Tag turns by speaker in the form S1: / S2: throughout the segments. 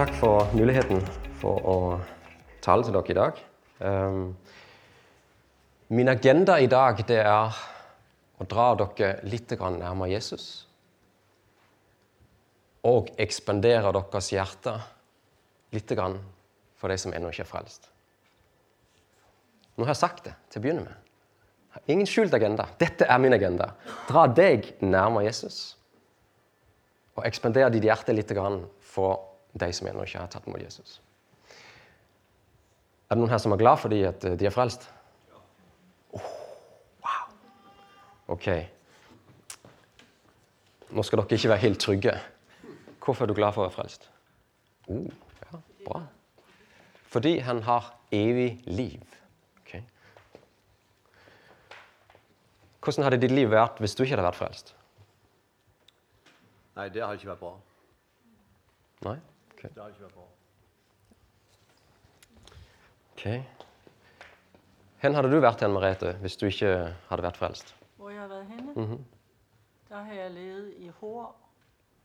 S1: Takk for muligheten for å tale til dere i dag. Um, min agenda i dag det er å dra dere litt nærmere Jesus. Og ekspandere deres hjerte litt for de som ennå ikke er frelst. Nå har jeg sagt det til å begynne med. Ingen skjult agenda. Dette er min agenda. Dra deg nærmere Jesus. Og ekspandere ditt hjerte litt for de som ennå ikke har tatt imot Jesus. Er det noen her som er glad fordi at de er frelst? Oh, wow. Ok. Nå skal dere ikke være helt trygge. Hvorfor er du glad for å være frelst? Oh, ja, bra. Fordi han har evig liv. Okay. Hvordan hadde ditt liv vært hvis du ikke hadde vært frelst?
S2: Nei, det hadde ikke vært bra.
S1: Nei? Ok.
S2: Det har ikke vært bra.
S1: Ok. Hvor hadde du vært hen, Merete, hvis du ikke hadde vært frelst?
S3: Hvor jeg har vært henne?
S1: Mhm.
S3: Der har jeg levet i hår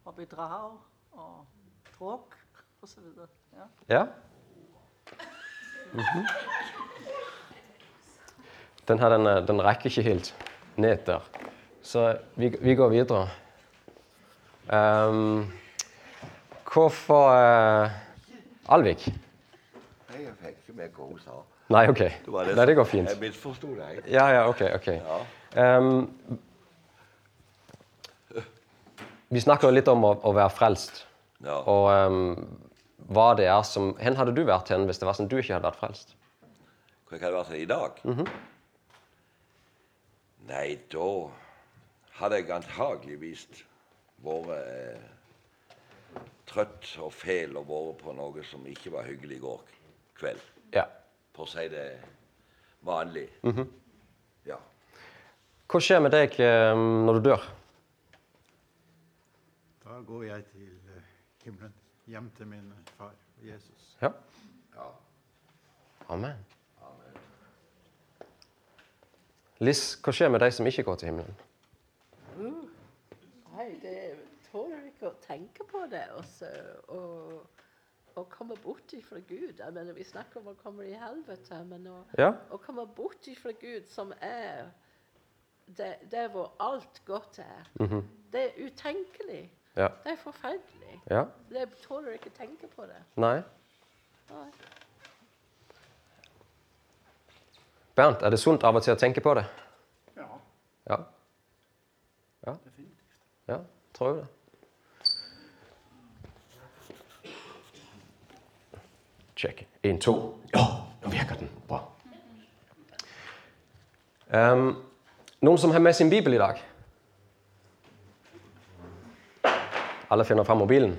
S3: og bedrag og druk og så videre. Ja.
S1: Mm -hmm. Den her, den, den rekker ikke helt ned der. Så vi, vi går videre. Hvorfor eh, Alvik?
S2: Nei, jeg fikk ikke med hva hun sa.
S1: Nei, OK.
S2: Det
S1: Nei, det går fint.
S2: Jeg misforsto deg.
S1: Ja, ja, OK. ok.
S2: Ja.
S1: Um, vi snakker jo litt om å, å være frelst.
S2: Ja.
S1: Og um, hva det er som Hvor hadde du vært hen hvis det var sånn du ikke hadde vært frelst?
S2: Hva jeg hadde vært i dag?
S1: Mhm.
S2: Nei, da hadde jeg antageligvis vært eh, trøtt og fæl og vært på noe som ikke var hyggelig i går kveld.
S1: Ja.
S2: For å si det vanlig.
S1: Mhm.
S2: Ja.
S1: Hva skjer med deg ehm, når du dør?
S4: Da går jeg til eh, himmelen, hjem til min far Jesus.
S1: Ja.
S2: ja.
S1: Amen. Liss, hva skjer med de som ikke går til himmelen?
S5: Nei, det tåler ikke å tenke på det. Også, og, og komme bort ifra Gud. Jeg mener, Vi snakker om å komme i helvete, men å,
S1: Ja.
S5: å komme bort ifra Gud, som er det, det hvor alt godt er, det er utenkelig.
S1: Ja.
S5: Det er forferdelig.
S1: Ja?
S5: Jeg tåler ikke å tenke på det.
S1: Nei?
S5: Nei.
S1: Bernt, er det sunt av og til å tenke på det?
S4: Ja,
S1: Ja? Ja,
S4: definitivt.
S1: ja tror jeg det. Check. En, to. Ja, nå virker den. Bra. Um, noen som har med sin bibel i dag? Alle finner fram mobilen?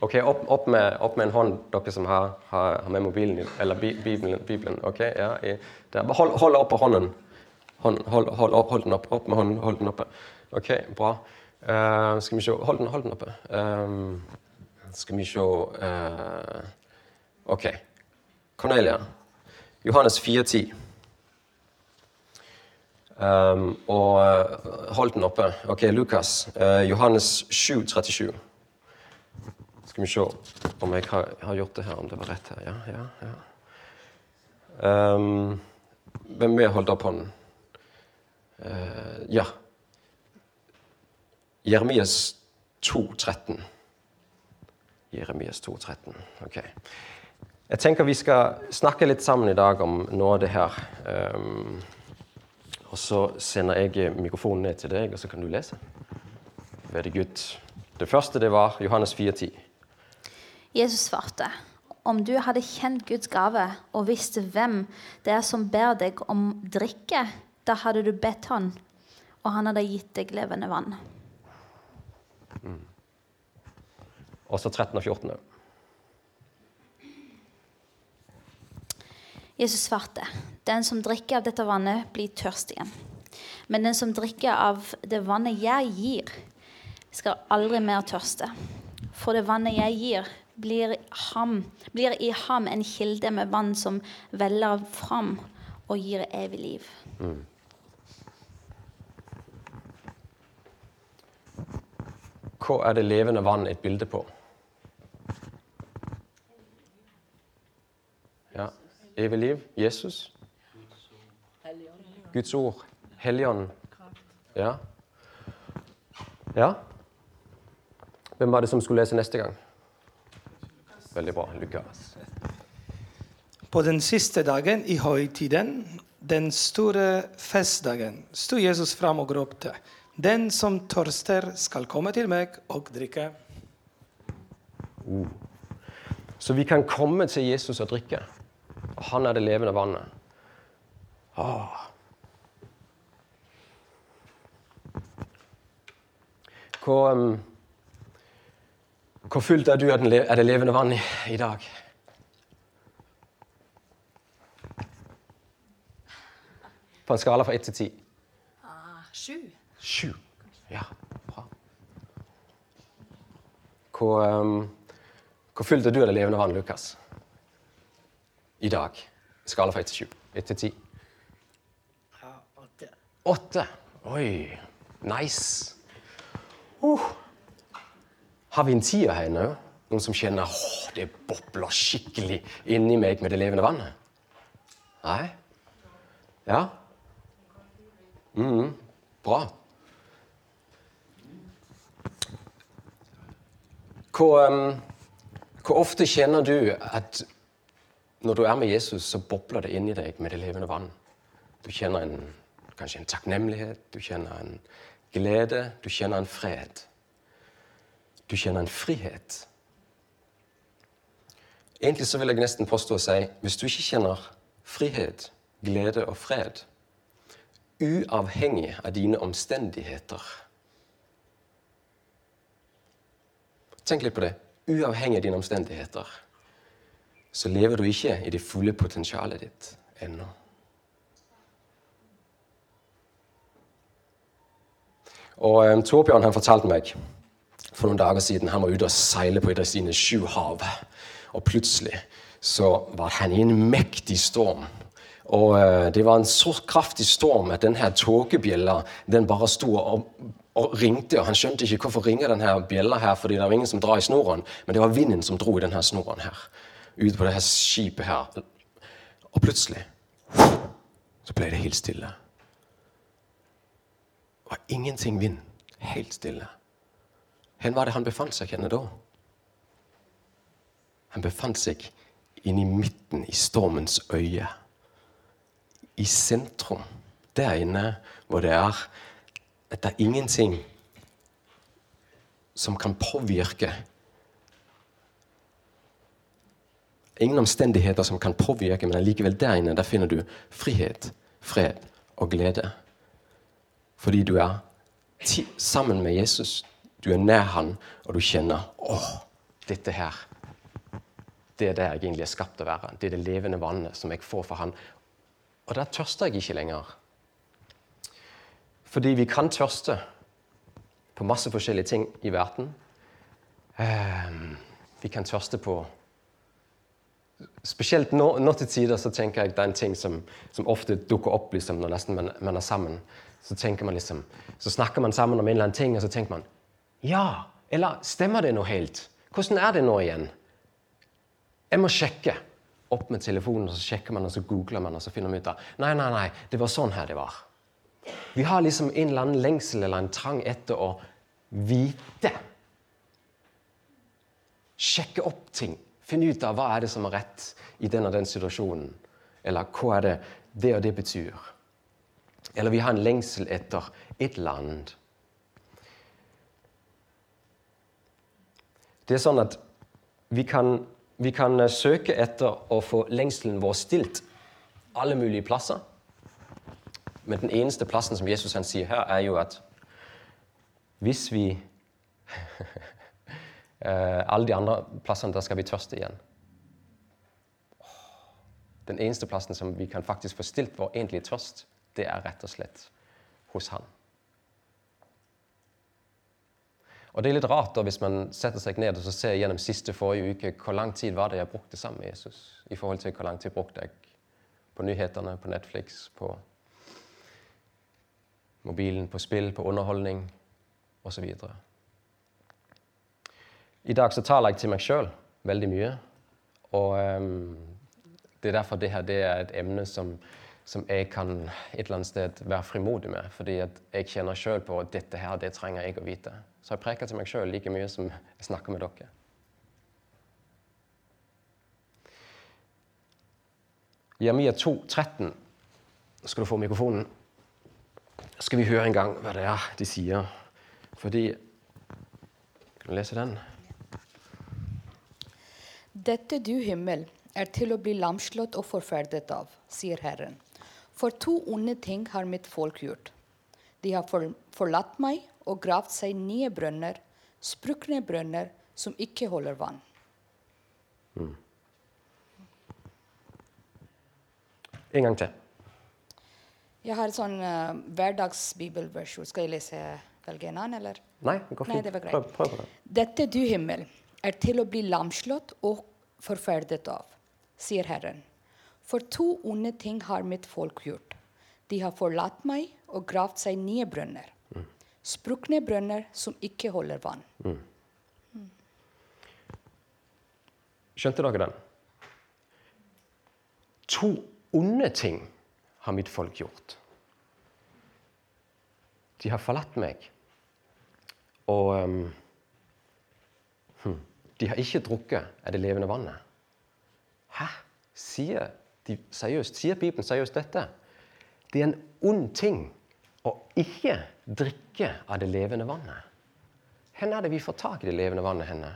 S1: Ok, opp, opp, med, opp med en hånd, dere som har, har, med mobilen, eller bi, bibelen, bibelen. Ok, ja, i. Hold, hold opp på hånden. Hånd, hold, hold, opp, hold den opp. Opp med hånden, hold den oppe. Ok, bra. Uh, skal vi se Hold den, hold den oppe. Um, skal vi se eh, Ok. Cornelia. Johannes 4,10. Um, og eh, hold den oppe. Ok, Lukas. Uh, Johannes 7,37. Skal vi se om jeg har, har gjort det her, om det var rett her. Ja, ja, ja. Um, hvem vil holdt opp hånden? Uh, ja. Jeremias 2,13. Jeremias 2,13. Ok. Jeg tenker vi skal snakke litt sammen i dag om noe av det her. Um, og så sender jeg mikrofonen ned til deg, og så kan du lese. Veldig good. Det første det var Johannes 4,10.
S6: Jesus svarte, om du hadde kjent Guds gave og visste hvem det er som ber deg om drikke, da hadde du bedt han, og han hadde gitt deg levende vann.
S1: Og så 13 og 14.
S6: Jesus svarte, den som drikker av dette vannet, blir tørst igjen. Men den som drikker av det vannet jeg gir, skal aldri mer tørste. For det vannet jeg gir, blir, ham, blir i ham en kilde med vann som veller fram og gir evig liv.
S1: Hva er det levende vann et bilde på? Evig liv? Jesus? Guds ord? Helligånden? Ja. ja. Hvem var det som skulle lese neste gang? Veldig bra. Lukas.
S7: På den siste dagen i høytiden, den store festdagen, sto Jesus fram og ropte. Den som tørster, skal komme til meg og drikke.
S1: Så vi kan komme til Jesus og drikke. Han er det levende vannet. Ah. Hvor, um, hvor fullt er du av det levende vannet i, i dag? På en skala fra ett til ti?
S5: Sju.
S1: Sju. Ja, bra. Hvor, um, hvor fullt er du av det levende vann, Lukas? I dag? Skala fra 1 til 7. 1 til 10.
S5: Ja, 8.
S1: 8. Oi, nice. Uh. Har vi en tier her inne òg? Noen som kjenner åh, det bobler skikkelig inni meg med det levende vannet? Nei? Ja? Mm, bra. Hvor, um, hvor ofte kjenner du at når du er med Jesus, så bobler det inni deg med det levende vann? Du kjenner en, kanskje en takknemlighet, du kjenner en glede, du kjenner en fred. Du kjenner en frihet. Egentlig så vil jeg nesten påstå å si hvis du ikke kjenner frihet, glede og fred, uavhengig av dine omstendigheter Tenk litt på det. Uavhengig av dine omstendigheter så lever du ikke i det fulle potensialet ditt ennå. Og um, Torbjørn han fortalte meg for noen dager siden han var ute og seile på et av sine sju hav. Og plutselig så var han i en mektig storm. Og uh, det var en så kraftig storm at denne tåkebjella den bare sto og, og ringte. Og han skjønte ikke hvorfor ringer denne bjella her, fordi det var ingen som drar i snoren. Men det var vinden som dro i denne snoren her. Ute på dette skipet her. Og plutselig så ble det helt stille. Det var ingenting vind. Helt stille. Hvor var det han befant seg henne da? Han befant seg inne i midten, i stormens øye. I sentrum. Der inne hvor det er at det er ingenting som kan påvirke Ingen omstendigheter som kan påvirke, men allikevel der inne der finner du frihet, fred og glede. Fordi du er sammen med Jesus. Du er nær han, og du kjenner åh, dette her det er der jeg egentlig er skapt å være. Det er det levende vannet som jeg får fra han. Og der tørster jeg ikke lenger. Fordi vi kan tørste på masse forskjellige ting i verden. Ehm, vi kan tørste på Spesielt nå, nå til tider så tenker jeg det er en ting som, som ofte dukker opp liksom, når nesten man, man er sammen. Så man liksom, så snakker man sammen om en eller annen ting, og så tenker man Ja! Eller stemmer det nå helt? Hvordan er det nå igjen? Jeg må sjekke. Opp med telefonen, og så sjekker man, og så googler man, og så finner man ut av Nei, nei, nei, det var sånn her det var. Vi har liksom en eller annen lengsel eller en trang etter å vite. Sjekke opp ting. Finne ut av hva er det som er rett i den og den situasjonen. Eller hva er det det og det betyr. Eller vi har en lengsel etter et annet. Det er sånn at vi kan, vi kan eh, søke etter å få lengselen vår stilt alle mulige plasser. Men den eneste plassen som Jesus han sier her, er jo at hvis vi Alle de andre plassene, der skal vi tørste igjen. Den eneste plassen som vi kan faktisk få stilt vår egentlige tørst, det er rett og slett hos Han. Og Det er litt rart da hvis man setter seg ned og så ser gjennom siste forrige uke hvor lang tid var det jeg brukte sammen med Jesus, i forhold til hvor lang tid brukte jeg på nyhetene, på Netflix, på mobilen, på spill, på underholdning osv. I dag så taler jeg til meg sjøl veldig mye. Og um, det er derfor det her det er et emne som, som jeg kan et eller annet sted være frimodig med. Fordi jeg kjenner sjøl på at dette her, det trenger jeg å vite. Så jeg preker til meg sjøl like mye som jeg snakker med dere. Jeremia 2, 13. skal du få mikrofonen. Skal vi høre en gang hva det er de sier. Fordi Kan du lese den?
S8: Dette du himmel er til å bli lamslått og forferdet av, sier Herren. For to onde ting har mitt folk gjort. De har forlatt meg og gravd seg nye brønner, sprukne brønner som ikke holder vann.
S1: En gang til.
S8: Jeg har en sånn uh, hverdagsbibelversjon. Skal jeg lese velge en annen, eller?
S1: Nei, det går
S8: Nei,
S1: fint.
S8: det var greit.
S1: Prøv, prøv på det.
S8: Dette du himmel er til å bli lamslått og forferdet av, sier Herren. For to onde ting har mitt folk gjort. De har forlatt meg og gravd seg nye brønner. Sprukne brønner som ikke holder vann.
S1: Skjønte dere den? To onde ting har mitt folk gjort. De har forlatt meg. Og um, hm, de har ikke drukket av det levende vannet. Hæ? Sier, de, seriøst, sier Bibelen seriøst dette? Det er en ond ting å ikke drikke av det levende vannet. Hvor er det vi får tak i det levende vannet? henne?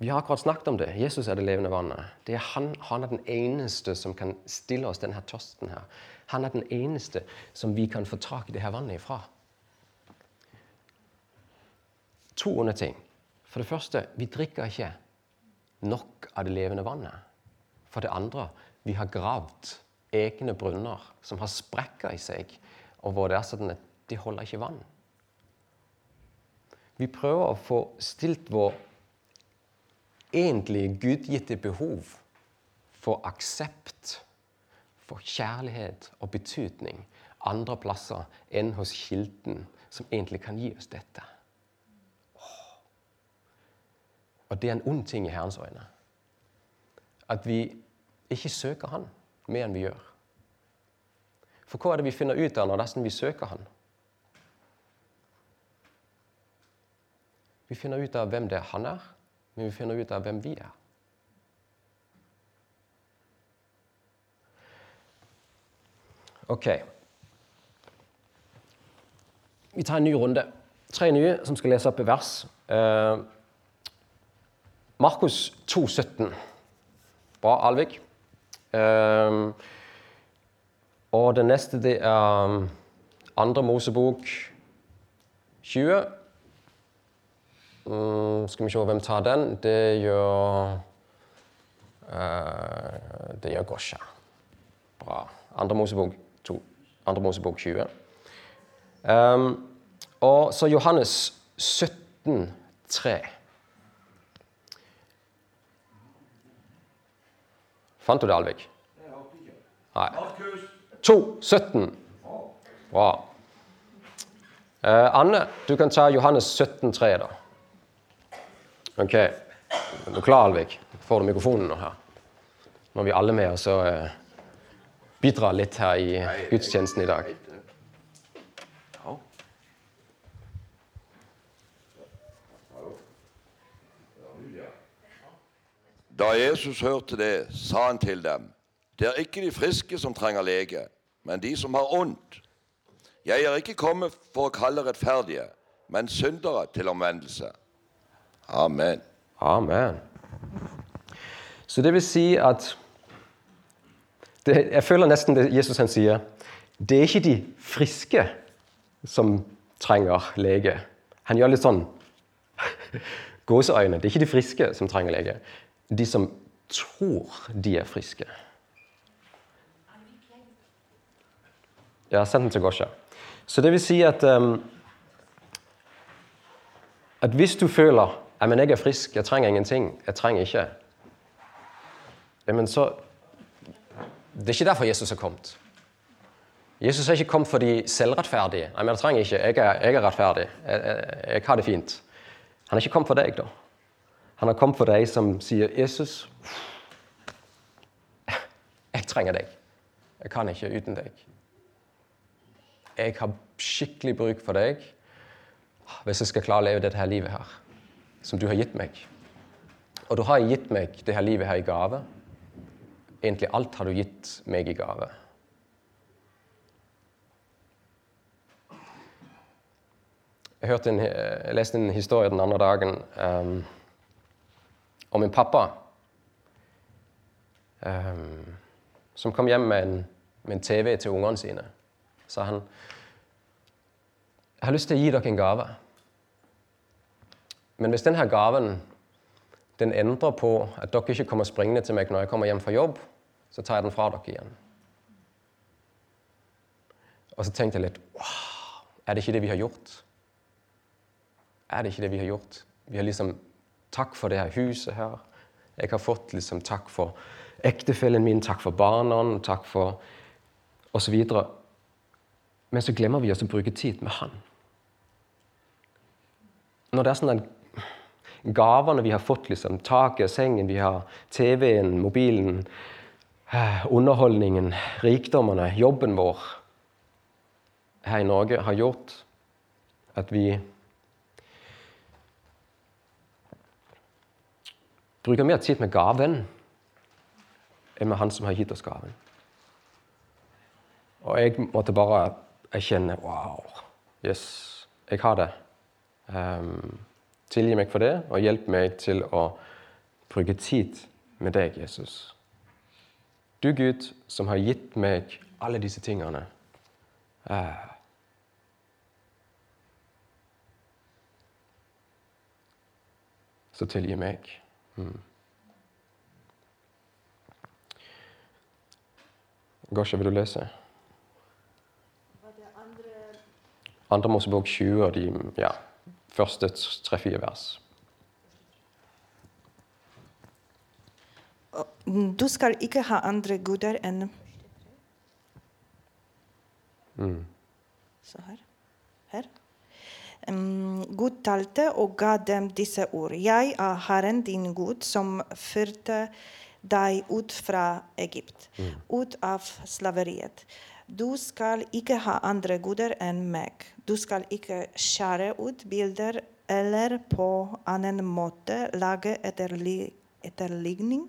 S1: Vi har akkurat snakket om det. Jesus er det levende vannet. Det er han, han er den eneste som kan stille oss denne tørsten. her. Han er den eneste som vi kan få tak i det her vannet ifra. To onde ting. For det første, vi drikker ikke nok av det levende vannet. For det andre, vi har gravd egne brunner som har sprekker i seg, og hvor det er sånn at de holder ikke vann. Vi prøver å få stilt vår egentlige gudgitte behov for aksept, for kjærlighet og betydning andre plasser enn hos kilden som egentlig kan gi oss dette. Åh. Og det er en ond ting i Herrens øyne. At vi ikke søker Han mer enn vi gjør. For hva er det vi finner ut av når nesten vi søker Han? Vi finner ut av hvem det er Han er, men vi finner ut av hvem vi er. Ok. Vi tar en ny runde. Tre nye som skal lese opp i vers. Eh, Markus 2, 17. Bra, Alvik. Um, og det neste det er um, andre Mosebok 20. Um, skal vi se hvem tar den. Det gjør uh, Det gjør Gosja. Bra. Andre Mosebok 2. Andre Mosebok 20. Um, og så Johannes 17, 3. Fant du det, Alvik? Nei. 2, 17. Bra. Eh, Anne, du kan ta Johannes 17, 3, da. Ok. Er du klar, Alvik? Får du mikrofonen nå her? Nå er vi alle med og så eh, bidrar litt her i gudstjenesten i dag.
S2: Ja. Da Jesus hørte det, sa han til dem, det er ikke de friske som trenger lege, men de som har ondt. Jeg er ikke kommet for å kalle rettferdige, men syndere til omvendelse. Amen.
S1: Amen. Så det vil si at det, Jeg føler nesten det Jesus han sier. Det er ikke de friske som trenger lege. Han gjør litt sånn gåseøyne. Det er ikke de friske som trenger lege. De som tror de er friske. Ja, send den til Gosha. Så det vil si at um, at hvis du føler men jeg er frisk, jeg trenger ingenting, jeg trenger ikke men så, Det er ikke derfor Jesus er kommet. Jesus er ikke kommet for de selvrettferdige. Jeg trenger ikke, jeg er, jeg er rettferdig. Jeg, jeg, jeg har det fint. Han er ikke kommet for deg, da. Han har kommet for deg som sier, 'Jesus, jeg trenger deg. Jeg kan ikke uten deg.' Jeg har skikkelig bruk for deg hvis jeg skal klare å leve dette her livet her, som du har gitt meg. Og du har gitt meg det her livet her i gave. Egentlig alt har du gitt meg i gave. Jeg, en, jeg leste en historie den andre dagen um, om min pappa um, som kom hjem med en, med en TV til ungene sine. Sa han jeg har lyst til å gi dere en gave. Men hvis denne gaven den endrer på at dere ikke kommer springende til meg når jeg kommer hjem fra jobb, så tar jeg den fra dere igjen. Og så tenkte jeg litt Wow, er det ikke det vi har gjort? Er det ikke det vi har gjort? Vi har liksom Takk for det her huset her. Jeg har fått liksom takk for ektefellen min, takk for barna, takk for osv. Men så glemmer vi oss å bruke tid med han. Når det er sånn at gavene vi har fått, liksom, taket, sengen, vi har TV-en, mobilen, eh, underholdningen, rikdommene, jobben vår her i Norge har gjort at vi bruker mer tid med gaven enn med han som har gitt oss gaven. Og jeg måtte bare erkjenne Wow, yes, jeg har det. Um, tilgi meg for det, og hjelp meg til å bruke tid med deg, Jesus. Du, Gud, som har gitt meg alle disse tingene. Uh, så tilgi meg. Mm. Gosha, vil du lese? Andre Mosebok 20 og de ja, første tre-fire vers.
S9: Du skal ikke ha andre guder enn
S1: Mm.
S9: Så her. Um, Gud talte og ga dem disse ord. Jeg er Herren din Gud, som førte deg ut fra Egypt, ut av slaveriet. Du skal ikke ha andre guder enn meg. Du skal ikke skjære ut bilder eller på annen måte lage etterli etterligning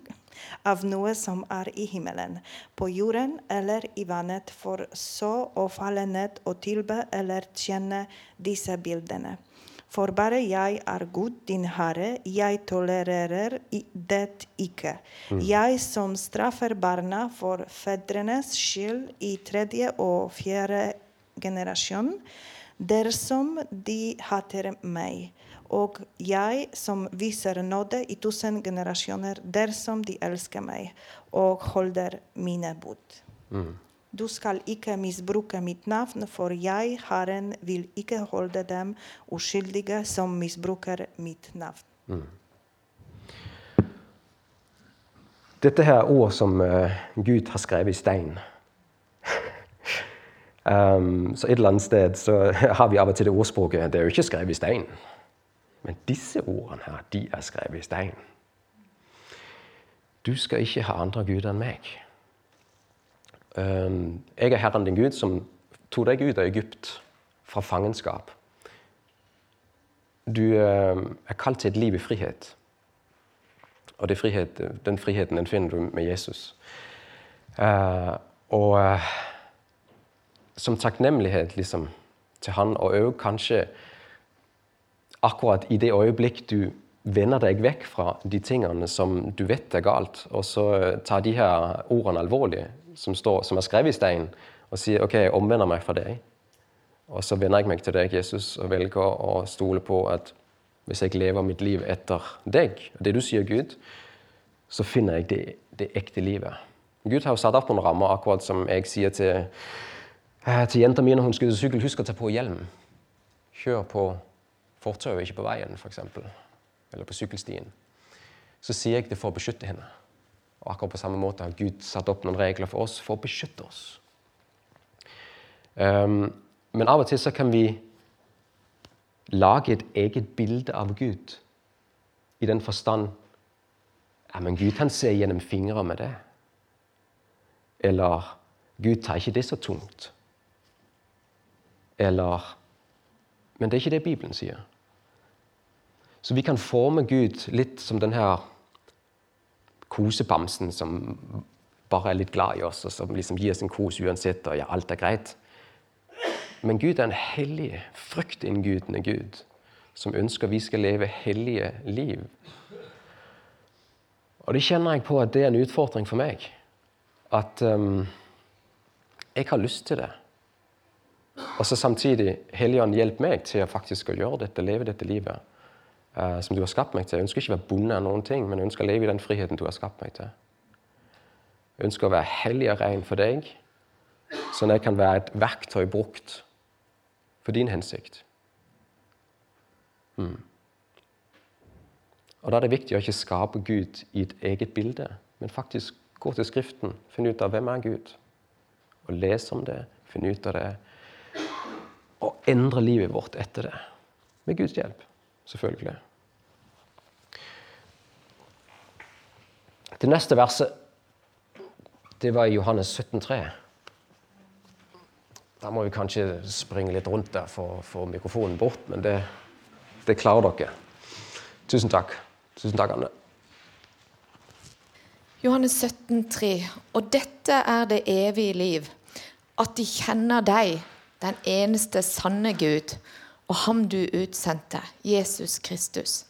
S9: av noe som er i himmelen, på jorden eller i vannet, for så å falle ned og tilbe eller tjene disse bildene. For bare jeg er Gud, din Herre, jeg tolererer det ikke. Jeg som straffer barna for fedrenes skyld i tredje og fjerde generasjon, dersom de hater meg. Og jeg som viser nåde i tusen generasjoner, dersom de elsker meg og holder mine bud. Du skal ikke misbruke mitt navn, for jeg, Herren, vil ikke holde dem uskyldige som misbruker mitt navn.
S1: Dette her er ord som uh, Gud har skrevet i stein. um, så et eller annet sted så har vi av og til det ordspråket det er jo ikke skrevet i stein. Men disse ordene her, de er skrevet i stein. Du skal ikke ha andre guder enn meg. Jeg er Herren din Gud, som tok deg ut av Egypt, fra fangenskap. Du er kalt til et liv i frihet. Og frihet, den friheten den finner du med Jesus. Eh, og eh, som takknemlighet liksom, til han, og òg kanskje akkurat i det øyeblikk du vender deg vekk fra de tingene som du vet er galt, og så eh, tar de her ordene alvorlig, som, står, som er skrevet i stein, og sier OK, jeg omvender meg fra deg. Og så vender jeg meg til deg, Jesus, og velger å stole på at hvis jeg lever mitt liv etter deg, det du sier, Gud, så finner jeg det, det ekte livet. Gud har jo satt opp noen rammer, akkurat som jeg sier til, eh, til jenta mi når hun skal sykle. Husk å ta på hjelm. Kjør på fortauet, ikke på veien, f.eks. Eller på sykkelstien. Så sier jeg det for å beskytte henne. Og akkurat på samme måte har Gud satt opp noen regler for oss for å beskytte oss. Um, men av og til så kan vi lage et eget bilde av Gud i den forstand ja, men Gud han ser gjennom fingre med det. Eller Gud tar ikke det så tungt. Eller Men det er ikke det Bibelen sier. Så vi kan forme Gud litt som den her kosebamsen som bare er litt glad i oss, og som liksom gir oss en kos uansett, og ja, alt er greit. Men Gud er en hellig, fryktinngytende Gud som ønsker vi skal leve hellige liv. Og det kjenner jeg på at det er en utfordring for meg. At um, jeg har lyst til det. Og så samtidig Helligånd, hjelp meg til å faktisk å gjøre dette, leve dette livet uh, som du har skapt meg til. Jeg ønsker ikke å være bonde av noen ting, men jeg ønsker å leve i den friheten du har skapt meg til. Jeg ønsker å være hellig og ren for deg, sånn at jeg kan være et verktøy brukt for din hensikt. Mm. Og Da er det viktig å ikke skape Gud i et eget bilde, men faktisk gå til Skriften, finne ut av hvem er Gud, og lese om det, finne ut av det, og endre livet vårt etter det. Med Guds hjelp, selvfølgelig. Det neste verset det var i Johannes 17,3. Da må vi kanskje springe litt rundt der for å få mikrofonen bort, men det, det klarer dere. Tusen takk. Tusen takk, Anne.
S8: Johannes 17, 3. Og dette er det evige liv, at de kjenner deg, den eneste sanne Gud, og ham du utsendte, Jesus Kristus.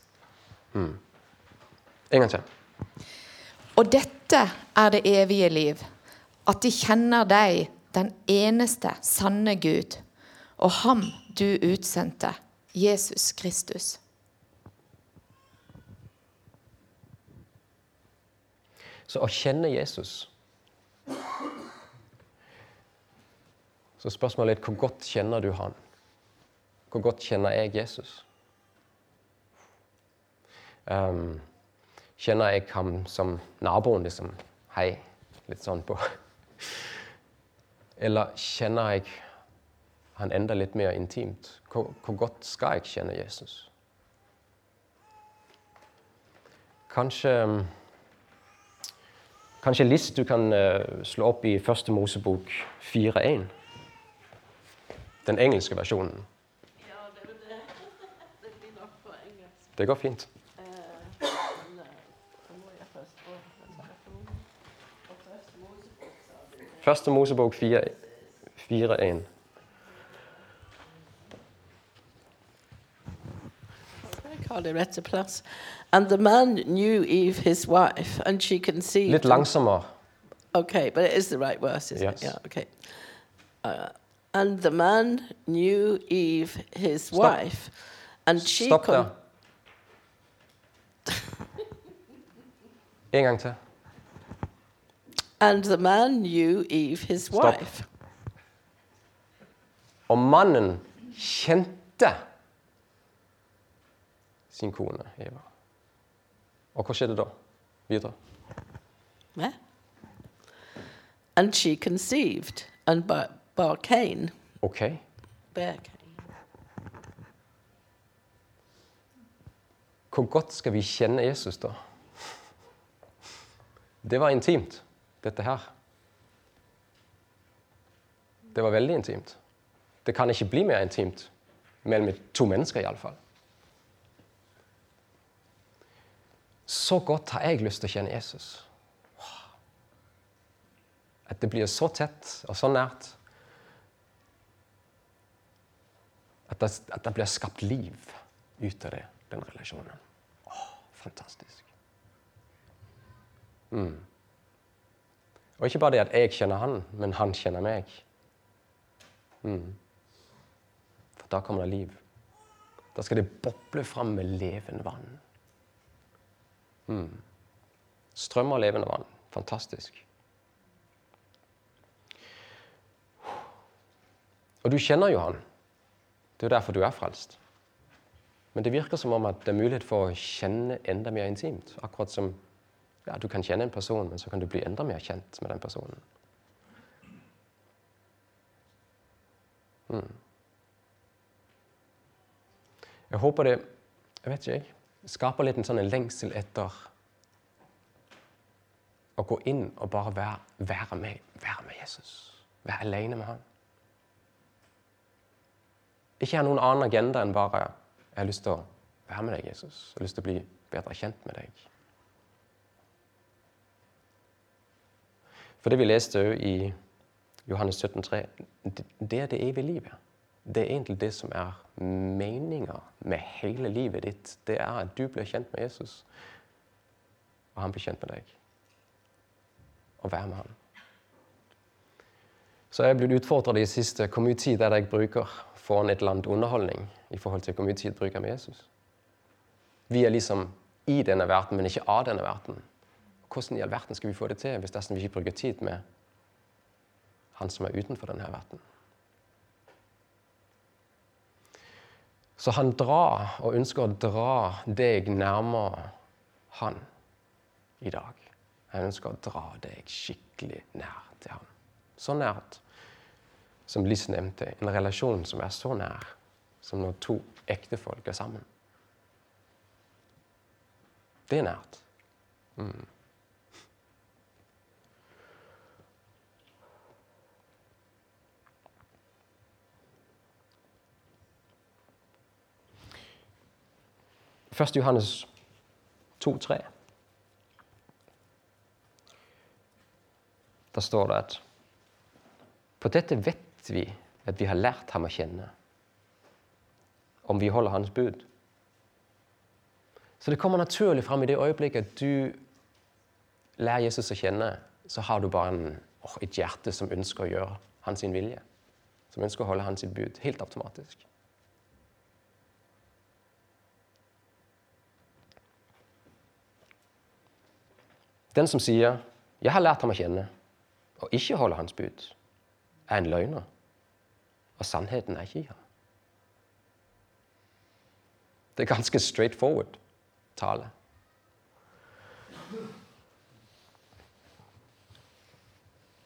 S1: Mm. En gang til.
S8: Og dette er det evige liv, at de kjenner deg, den eneste sanne Gud, og ham du utsendte, Jesus Kristus.
S1: Så å kjenne Jesus Så spørsmålet er hvor godt kjenner du han? Hvor godt kjenner jeg Jesus? Um, kjenner jeg ham som naboen, liksom? Hei. Litt sånn på Eller kjenner jeg han enda litt mer intimt? Hvor, hvor godt skal jeg kjenne Jesus? Kanskje Kanskje list du kan uh, slå opp i Første Mosebok 4.1. Den engelske versjonen.
S5: Mosebok, sa du.
S1: Første Mosebok 4.1.
S5: Jeg har det rette. And the man knew Eve, his wife, and she conceived.
S1: Litt langsommere.
S5: Okay, but it is the right verse, isn't
S1: Yes.
S5: it? Yeah, okay. Uh, and the man knew Eve, his wife, and she
S1: Stopp
S5: con-
S1: En gang til.
S5: And the man knew Eve, his
S1: Stopp.
S5: wife.
S1: Og mannen kjente sin kone Eva. Og hva skjedde da? Videre.
S5: Eh? And she conceived and bar, bar Cain.
S1: OK.
S5: Bare Cain.
S1: Hvor godt skal vi kjenne Jesus, da? Det var intimt, dette her. Det var veldig intimt. Det kan ikke bli mer intimt mellom to mennesker, iallfall. Så godt har jeg lyst til å kjenne Jesus. At det blir så tett og så nært. At det, at det blir skapt liv ut av det, den relasjonen. Å, fantastisk. Mm. Og ikke bare det at jeg kjenner han, men han kjenner meg. Mm. For da kommer det liv. Da skal det boble fram med levende vann. Mm. Strøm av levende vann. Fantastisk. Og du kjenner jo han. Det er jo derfor du er frelst. Men det virker som om at det er mulighet for å kjenne enda mer intimt. Akkurat som ja, du kan kjenne en person, men så kan du bli enda mer kjent med den personen. Mm. Jeg håper det Jeg vet ikke, jeg. skaper litt en sånn lengsel etter å gå inn og bare være, være, med, være med Jesus. Være alene med han. Ikke ha noen annen agenda enn bare jeg har lyst til å være med deg, Jesus. Jeg har lyst til å bli bedre kjent med deg. For det vi leste òg i Johannes 17, 3, det er det evige livet. Det er egentlig det som er meninga med hele livet ditt. Det er at du blir kjent med Jesus, og han blir kjent med deg. Og være med han. Så jeg er blitt utfordra det siste hvor mye tid er det jeg bruker foran et eller annet underholdning i forhold til hvor mye tid jeg bruker med Jesus. Vi er liksom i denne verden, men ikke av denne verden. Hvordan i all verden skal vi få det til hvis vi ikke bruker tid med han som er utenfor denne verden? Så han drar og ønsker å dra deg nærmere han i dag. Han ønsker å dra deg skikkelig nær til han. Så nært som Liss nevnte, en relasjon som er så nær som når to ektefolk er sammen. Det er nært. Mm. Først Johannes 2,3. Der står det at på dette vet vi at vi har lært ham å kjenne, om vi holder hans bud. Så det kommer naturlig fram i det øyeblikket at du lærer Jesus å kjenne, så har du bare en, oh, et hjerte som ønsker å gjøre hans vilje. Som ønsker å holde hans bud. Helt automatisk. Den som sier 'Jeg har lært ham å kjenne', og ikke holder hans bud, er en løgner. Og sannheten er ikke i ham. Det er ganske straight forward tale.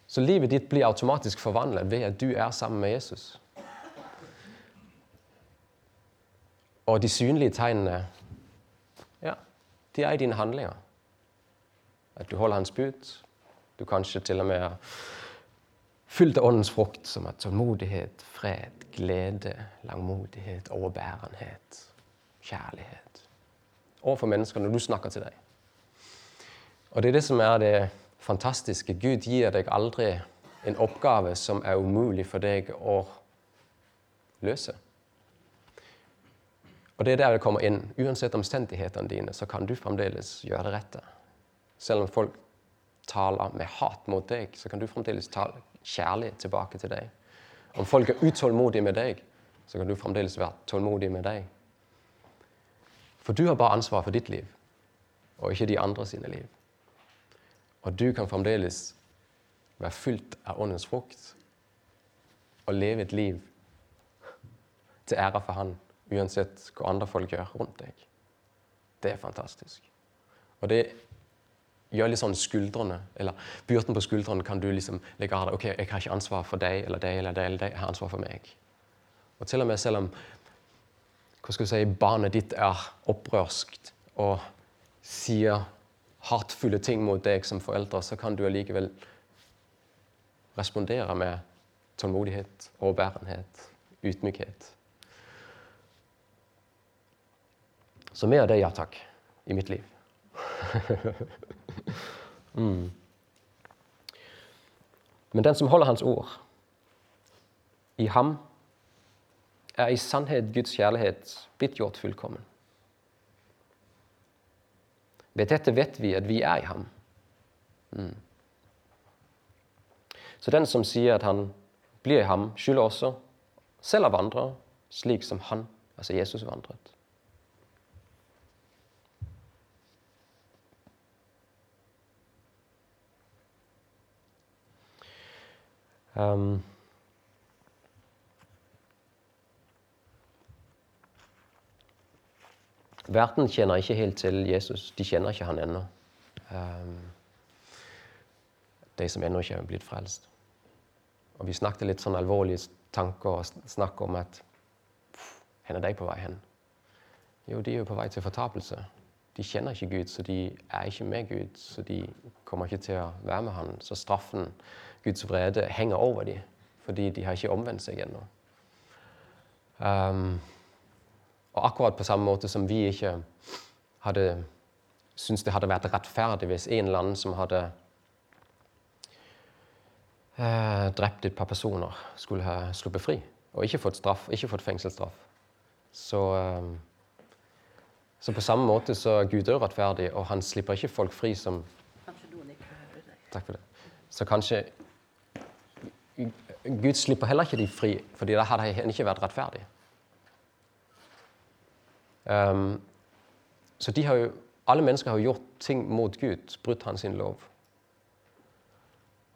S1: Så livet ditt blir automatisk forvandlet ved at du er sammen med Jesus. Og de synlige tegnene, ja, de er i dine handlinger. At du holder hans bud. Du kanskje til og med er fylt av åndens frukt, som er tålmodighet, fred, glede, langmodighet, overbærenhet, kjærlighet. Overfor mennesker når du snakker til dem. Og det er det som er det fantastiske. Gud gir deg aldri en oppgave som er umulig for deg å løse. Og det er der det kommer inn. Uansett omstendighetene dine, så kan du fremdeles gjøre det rette. Selv om folk taler med hat mot deg, så kan du fremdeles tale kjærlig tilbake til deg. Om folk er utålmodige med deg, så kan du fremdeles være tålmodig med deg. For du har bare ansvar for ditt liv, og ikke de andre sine liv. Og du kan fremdeles være fylt av åndens frukt og leve et liv til ære for Han, uansett hva andre folk gjør rundt deg. Det er fantastisk. Og det gjør litt sånn skuldrene, eller byrden på skuldrene kan du liksom legge av deg. Ok, jeg har ikke ansvar for deg eller deg eller deg, eller deg, jeg har ansvar for meg. Og til og med selv om hva skal du si, barnet ditt er opprørskt og sier hatefulle ting mot deg som forelder, så kan du allikevel respondere med tålmodighet, overbærenhet, ydmykhet. Så mer av det, ja takk, i mitt liv. mm. Men den som holder Hans ord, i ham er i sannhet Guds kjærlighet blitt gjort fullkommen. Ved dette vet vi at vi er i ham. Mm. Så den som sier at han blir i ham, skylder også selv å vandre slik som han, altså Jesus, vandret. Um, verden kjenner ikke helt til Jesus. De kjenner ikke han ennå. Um, de som ennå ikke er blitt frelst. Og Vi snakket litt sånn alvorlige tanker og snakk om at hvor er de på vei hen? Jo, de er jo på vei til fortapelse. De kjenner ikke Gud, så de er ikke med Gud. Så de kommer ikke til å være med Han. Så straffen, Guds vrede, henger over dem, fordi de har ikke omvendt seg ennå. Um, og akkurat på samme måte som vi ikke hadde syntes det hadde vært rettferdig hvis en eller annen som hadde eh, drept et par personer, skulle ha sluppet fri og ikke fått straff, ikke fått fengselsstraff. Så, eh, så på samme måte så er Gud urettferdig, og han slipper ikke folk fri som Takk for det. Så kanskje Gud slipper heller ikke de fri, fordi da hadde han ikke vært rettferdig. Um, så de har jo, alle mennesker har gjort ting mot Gud, brutt hans lov.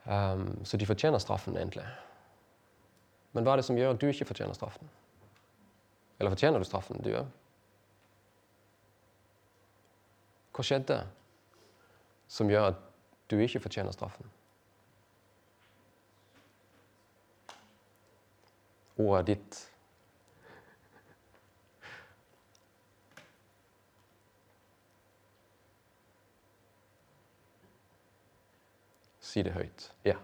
S1: Um, så de fortjener straffen, egentlig. Men hva er det som gjør at du ikke fortjener straffen? Eller fortjener du straffen, du òg? Hva skjedde som gjør at du ikke fortjener straffen? Ordet ditt Si det høyt. Ja.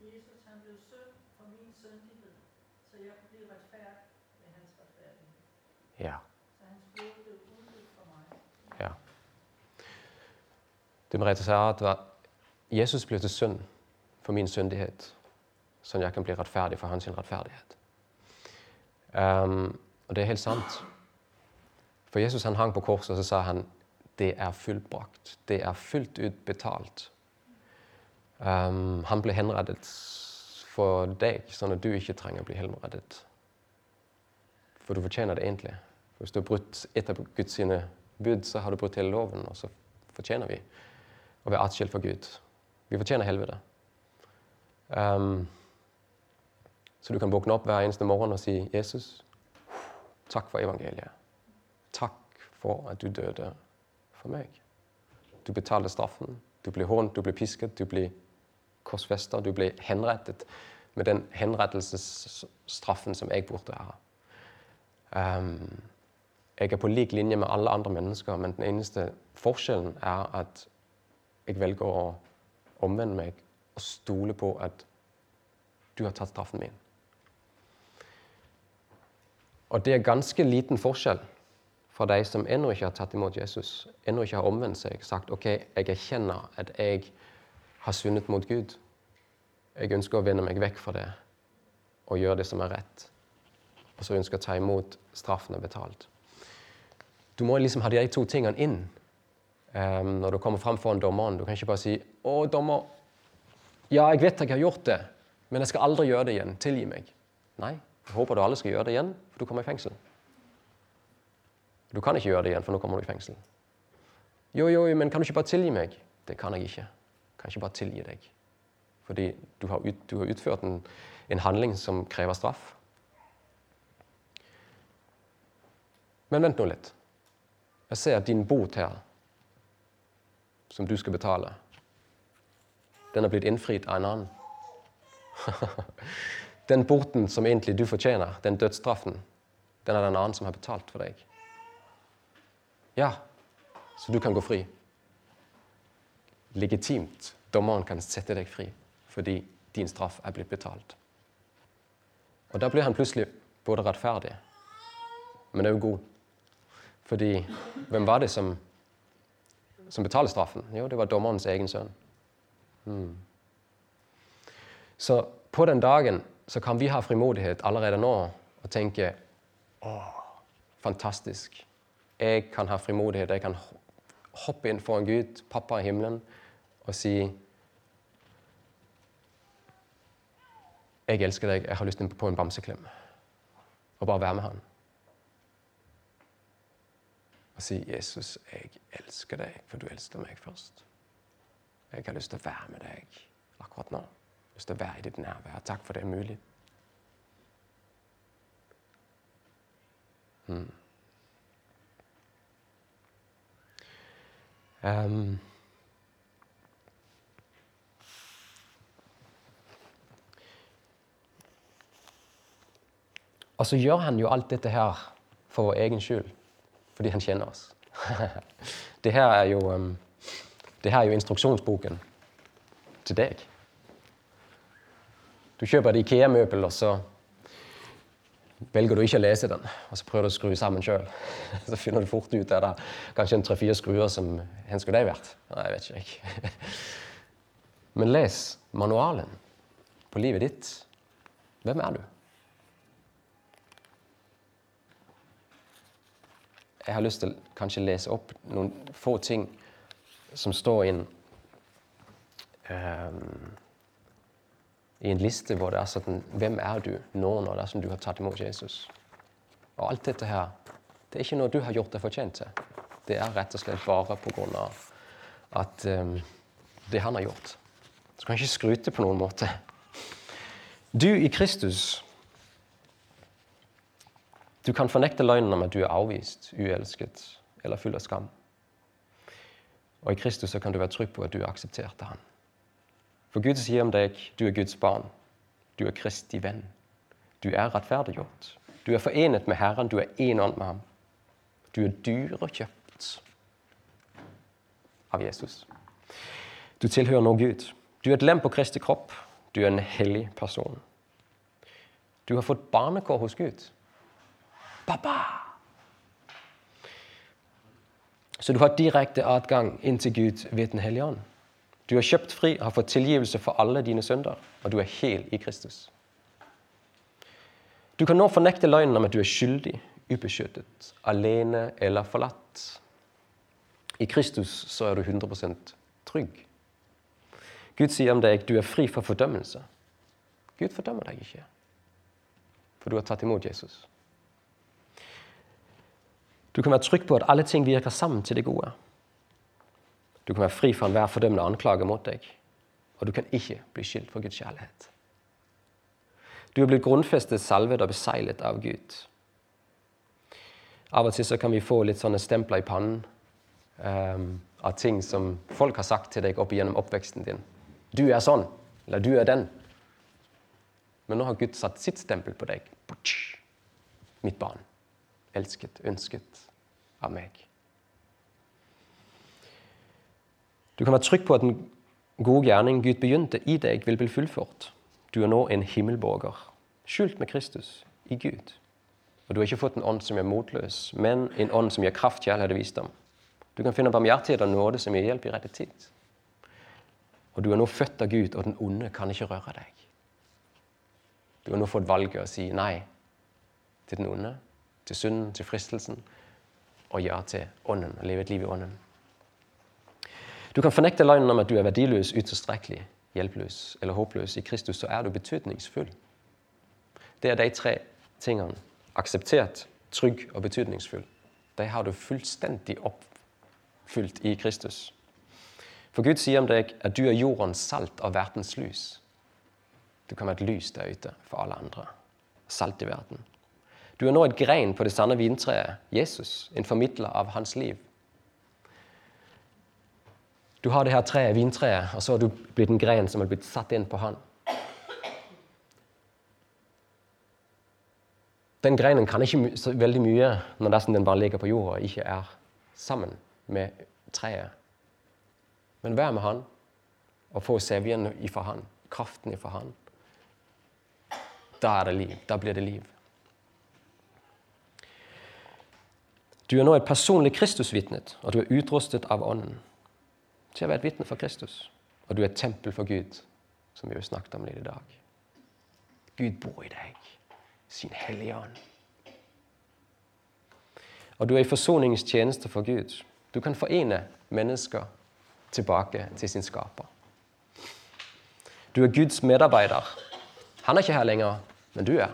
S3: Jesus han blev synd for min syndighed, så jeg kunne blive retfærdig med hans retfærdighed.
S1: Ja.
S3: Så hans blod blev udgivet for mig.
S1: ja. Det Merete sa, at Jesus ble til synd for min syndighet, sånn jeg kan bli rettferdig for hans rettferdighet. Um, og det er helt sant. For Jesus han hang på korset, og så sa han det er fullbrakt. Det er fullt ut betalt. Um, han ble henrettet for deg, sånn at du ikke trenger å bli henrettet. For du fortjener det egentlig. For hvis du har brutt et av Guds sine bud, så har du brutt hele loven, og så fortjener vi å være atskilt fra Gud. Vi fortjener helvete. Um, så du kan våkne opp hver eneste morgen og si, 'Jesus, takk for evangeliet. Takk for at du døde for meg.' Du betalte straffen. Du ble hånt, du ble pisket, du ble korsfesta, du ble henrettet med den henrettelsesstraffen som jeg burde ha. Um, jeg er på lik linje med alle andre mennesker, men den eneste forskjellen er at jeg velger å omvende meg og stole på at du har tatt straffen min. Og det er ganske liten forskjell fra de som ennå ikke har tatt imot Jesus, ennå ikke har omvendt seg, sagt ok, jeg erkjenner at jeg har sunnet mot Gud. Jeg ønsker å vende meg vekk fra det og gjøre det som er rett. Og så ønsker jeg å ta imot straffen er betalt. Du må liksom ha de to tingene inn når du kommer fram foran dommeren. Du kan ikke bare si 'Å, dommer, ja, jeg vet jeg har gjort det, men jeg skal aldri gjøre det igjen. Tilgi meg.' Nei, jeg håper du aldri skal gjøre det igjen, for du kommer i fengsel. Du kan ikke gjøre det igjen, for nå kommer du i fengsel. Jo, jo, men kan du ikke bare tilgi meg? Det kan jeg ikke. Jeg kan ikke bare tilgi deg. Fordi du har, ut, du har utført en, en, handling som krever straff. Men vent nå litt. Jeg ser at din bot her, som du skal betale, den er blitt innfridd av en annen. den porten som egentlig du fortjener, den dødsstraffen, den er det en annen som har betalt for deg. Ja, så du kan gå fri. Legitimt. Dommeren kan sette deg fri fordi din straff er blitt betalt. Og Da blir han plutselig både rettferdig, men òg god. Fordi hvem var det som, som betalte straffen? Jo, det var dommerens egen sønn. Hmm. Så på den dagen så kan vi ha frimodighet allerede nå og tenke å, fantastisk. Jeg kan ha frimodighet. Jeg kan hoppe inn foran Gud, pappa i himmelen, og si Jeg elsker deg, jeg har lyst på en bamseklem. Og bare være med han. Og si, 'Jesus, jeg elsker deg, for du elsker meg først.' Jeg har lyst til å være med deg akkurat nå. Jeg har lyst til å være i ditt nærvær. Takk for det er mulig. Hmm. Um, og så gjør han jo alt dette her for vår egen skyld. Fordi han kjenner oss. det, her er jo, det her er jo instruksjonsboken til deg. Du kjøper et Ikea-møbel, og så velger du ikke å lese den, og så prøver du å skru sammen sjøl. Så finner du fort ut at det er kanskje en tre-fire skruer som Hvor skulle de vært? Nei, jeg vet ikke. Men les manualen på livet ditt. Hvem er du? Jeg har lyst til kanskje lese opp noen få ting som står inn um, i en liste hvor det er sånn Hvem er du nå når det er som du har tatt imot Jesus? Og alt dette her, det er ikke noe du har gjort deg fortjent til. Det er rett og slett bare på grunn av at um, det han har gjort. Så kan ikke skryte på noen måte. Du i Kristus Du kan fornekte løgnen om at du er avvist, uelsket eller full av skam. Og i Kristus så kan du være trygg på at du er akseptert av Han. For Gud sier om deg du er Guds barn. Du er Kristi venn. Du er rettferdiggjort. Du er forenet med Herren. Du er én ånd med ham. Du er dyrekjøpt av Jesus. Du tilhører nå Gud. Du er et lem på Kristi kropp. Du er en hellig person. Du har fått barnekår hos Gud. Pappa! Så du har direkte adgang inn til Gud ved Den hellige ånd. Du er kjøpt fri, har fått tilgivelse for alle dine synder, og du er hel i Kristus. Du kan nå fornekte løgnen om at du er skyldig, ubeskyttet, alene eller forlatt. I Kristus så er du 100% trygg. Gud sier om deg du er fri for fordømmelse. Gud fordømmer deg ikke, for du har tatt imot Jesus. Du kan være trygg på at alle ting virker sammen til det gode. Du kan være fri fra enhver fordømmende anklage mot deg, og du kan ikke bli skyldt for Guds kjærlighet. Du er blitt grunnfestet, salvet og beseglet av Gud. Av og til så kan vi få litt sånne stempler i pannen um, av ting som folk har sagt til deg opp gjennom oppveksten din. Du er sånn, eller du er den. Men nå har Gud satt sitt stempel på deg. Mitt barn. Elsket, ønsket av meg. Du kan være trygg på at den gode gjerning Gud begynte i deg, vil bli fullført. Du er nå en himmelborger, skjult med Kristus i Gud. Og Du har ikke fått en ånd som er motløs, men en ånd som gir kraft, kjærlighet og visdom. Du kan finne barmhjertighet og nåde som gir hjelp i rette tid. Og du er nå født av Gud, og den onde kan ikke røre deg. Du har nå fått valget å si nei til den onde, til synden, til fristelsen, og ja til ånden, Å leve et liv i ånden. Du kan fornekte løgnen om at du er verdiløs, utilstrekkelig, hjelpeløs eller håpløs. I Kristus så er du betydningsfull. Det er de tre tingene. Akseptert, trygg og betydningsfull. De har du fullstendig oppfylt i Kristus. For Gud sier om deg at du er jordens salt og verdens lys. Du kan være et lys der ute for alle andre. Salt i verden. Du er nå et grein på det sanne vintreet, Jesus, en formidler av hans liv. Du har det her treet, vintreet, og så har du blitt en grein som har blitt satt inn på han. Den greinen kan ikke så veldig mye når den bare ligger på jorda og ikke er sammen med treet. Men vær med han og få sevjen ifra han, kraften ifra han. Da er det liv. Da blir det liv. Du er nå et personlig Kristusvitnet, og du er utrustet av Ånden til å være et vitne for Kristus. Og du er et tempel for Gud, som vi har snakket om litt i dag. Gud bor i deg, sin hellige ånd. Og du er i forsoningstjeneste for Gud. Du kan forene mennesker tilbake til sin skaper. Du er Guds medarbeider. Han er ikke her lenger, men du er.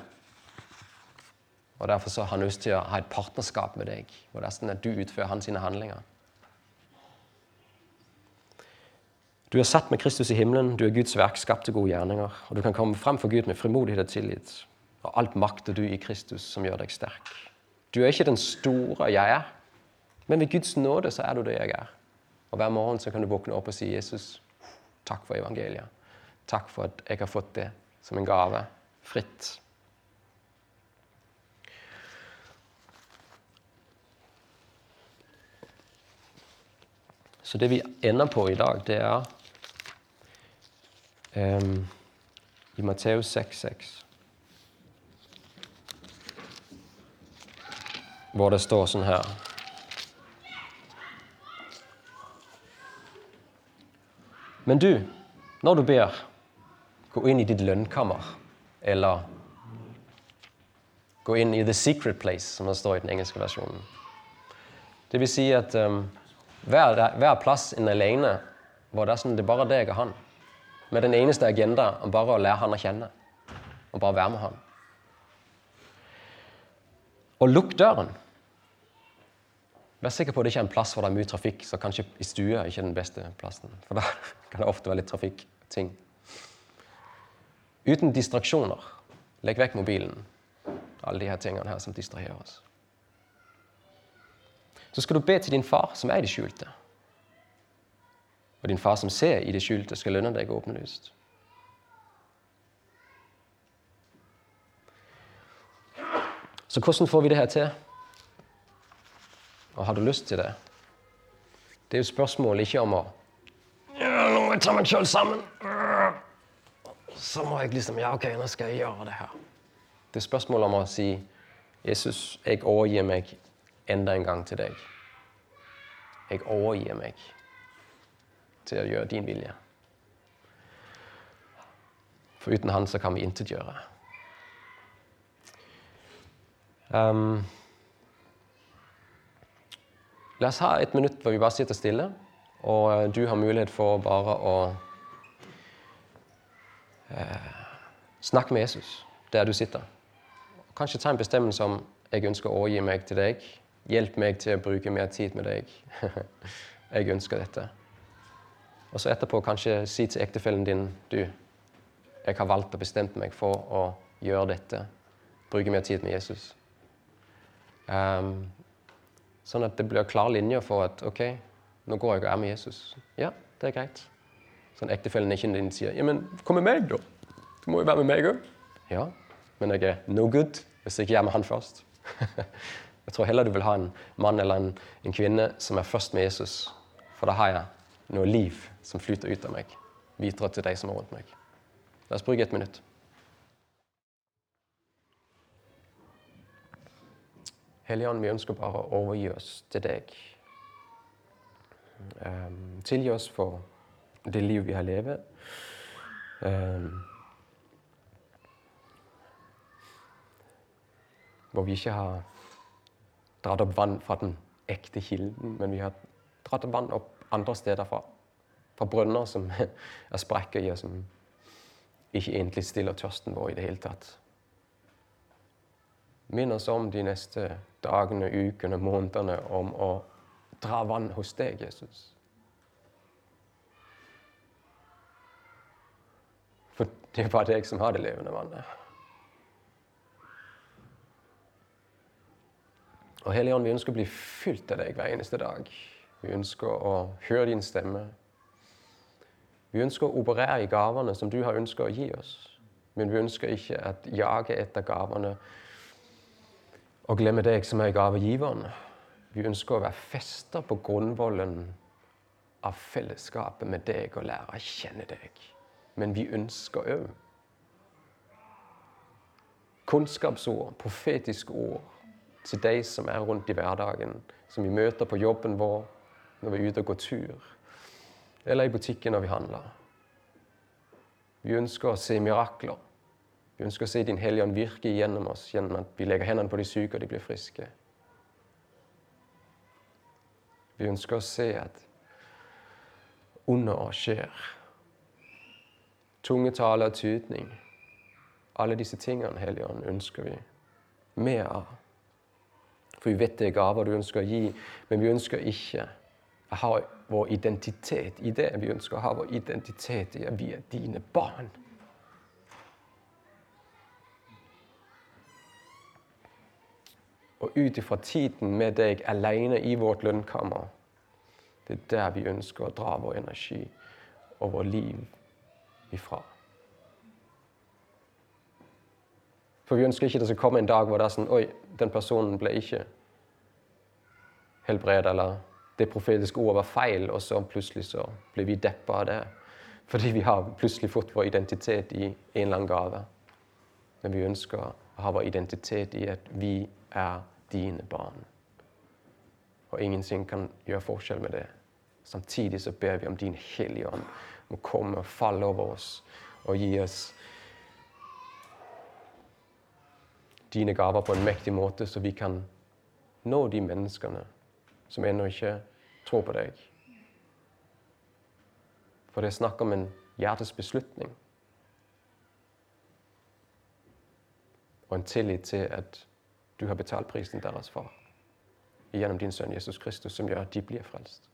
S1: Og Derfor så har han lyst til å ha et partnerskap med deg, er sånn at du utfører hans handlinger. Du er satt med Kristus i himmelen, du er Guds verk, skapt til gode gjerninger. Og du kan komme frem for Gud med frimodighet og tillit. Og alt makter du i Kristus, som gjør deg sterk. Du er ikke den store jeg er, men ved Guds nåde så er du det jeg er. Og Hver morgen så kan du våkne opp og si, 'Jesus, takk for evangeliet. Takk for at jeg har fått det som en gave, fritt.' Så det vi ender på i dag, det er um, i Matteus 6,6. Hvor det står sånn her Men du, når du ber, gå inn i ditt lønnkammer. Eller gå inn i the secret place, som det står i den engelske versjonen. Det vil si at um, hver, hver, plass inne alene var det er sånn det bare deg og han. Med den eneste agenda om bare å lære han å kjenne. Og bare være med han. Og lukk døren. Vær sikker på at det ikke er en plass hvor det er mye trafikk, så kanskje i stua er ikke den beste plassen. For da kan det ofte være litt trafikkting. Uten distraksjoner. Legg vekk mobilen. Alle de her tingene her som distraherer oss. Så skal du be til din far som er i det skjulte. Og din far som ser i det skjulte, skal lønne deg åpenlyst. Så hvordan får vi det her til? Og har du lyst til det? Det er jo spørsmålet ikke om å ja, Nå må jeg ta meg sjøl sammen. Så må jeg liksom Ja, OK, nå skal jeg gjøre det her. Det er spørsmålet om å si Jesus, jeg overgir meg enda en gang til deg. Jeg overgir meg til å gjøre din vilje. For uten Han så kan vi intet gjøre. Um, La oss ha et minutt hvor vi bare sitter stille, og eh, du har mulighet for bare å uh, snakke med Jesus der du sitter. Kanskje ta en bestemmelse om jeg ønsker å overgi meg til deg. Hjelp meg til å bruke mer tid med deg. jeg ønsker dette. Og så etterpå kanskje si til ektefellen din du, jeg har valgt og bestemt meg for å gjøre dette. Bruke mer tid med Jesus. Um, Sånn at det blir klar linje for at OK, nå går jeg og er med Jesus. Ja, det er greit. Sånn ektefellen ikke din sier ja, men kom med meg, da. Du må jo være med meg òg. Ja, men jeg er no good hvis jeg ikke er med han først. jeg tror heller du vil ha en mann eller en, en kvinne som er først med Jesus. For da har jeg noe liv som flyter ut av meg, videre til de som er rundt meg. La oss bruke et minutt. Hellige Ånd, vi ønsker bare å overgi oss til deg. Um, tilgi oss for det liv vi har levd. Um, hvor vi ikke har dratt opp vann fra den ekte kilden, men vi har dratt opp vann opp andre steder fra. Fra brønner som er sprekker i, og som ikke egentlig stiller tørsten vår i det hele tatt. Minn oss om de neste dagene, ukene, månedene om å dra vann hos deg, Jesus. For det er bare deg som har det levende vannet. Og Hellige Ånd, vi ønsker å bli fylt av deg hver eneste dag. Vi ønsker å høre din stemme. Vi ønsker å operere i gavene som du har ønsket å gi oss. Men vi ønsker ikke å jage etter gavene og glemme deg som er gavegiveren. Vi ønsker å være festa på grunnvollen av fellesskapet med deg og lære å kjenne deg. Men vi ønsker òg kunnskapsord, profetiske ord, til de som er rundt i hverdagen, som vi møter på jobben vår, når vi er ute og går tur, eller i butikken når vi handler. Vi ønsker å se mirakler. Vi ønsker å se Din Hellige Ånd virke gjennom oss gjennom at vi legger hendene på de syke, og de blir friske. Vi ønsker å se at under skjer. Tungetale og tydning. Alle disse tingene, Hellige Ånd, ønsker vi mer av. For vi vet det er gaver du ønsker å gi, men vi ønsker ikke å ha vår identitet i det. Vi ønsker å ha vår identitet i at vi er dine barn. og ut ifra tiden med deg alene i vårt lønnkammer. Det er der vi ønsker å dra vår energi og vår liv ifra. For vi ønsker ikke det skal komme en dag hvor det er sånn Oi, den personen ble ikke helbredet, eller det profetiske ordet var feil, og så plutselig så ble vi deppa av det. Fordi vi har plutselig fått vår identitet i en eller annen gave. Men vi ønsker å ha vår identitet i at vi er dine barn. Og ingenting kan gjøre forskjell med det. Samtidig så ber vi om din Hellige Ånd må komme og falle over oss og gi oss dine gaver på en mektig måte, så vi kan nå de menneskene som ennå ikke tror på deg. For det er snakk om en hjertes beslutning. Og en tillit til at du har betalt prisen deres for gjennom din sønn Jesus Kristus, som gjør at de blir frelst.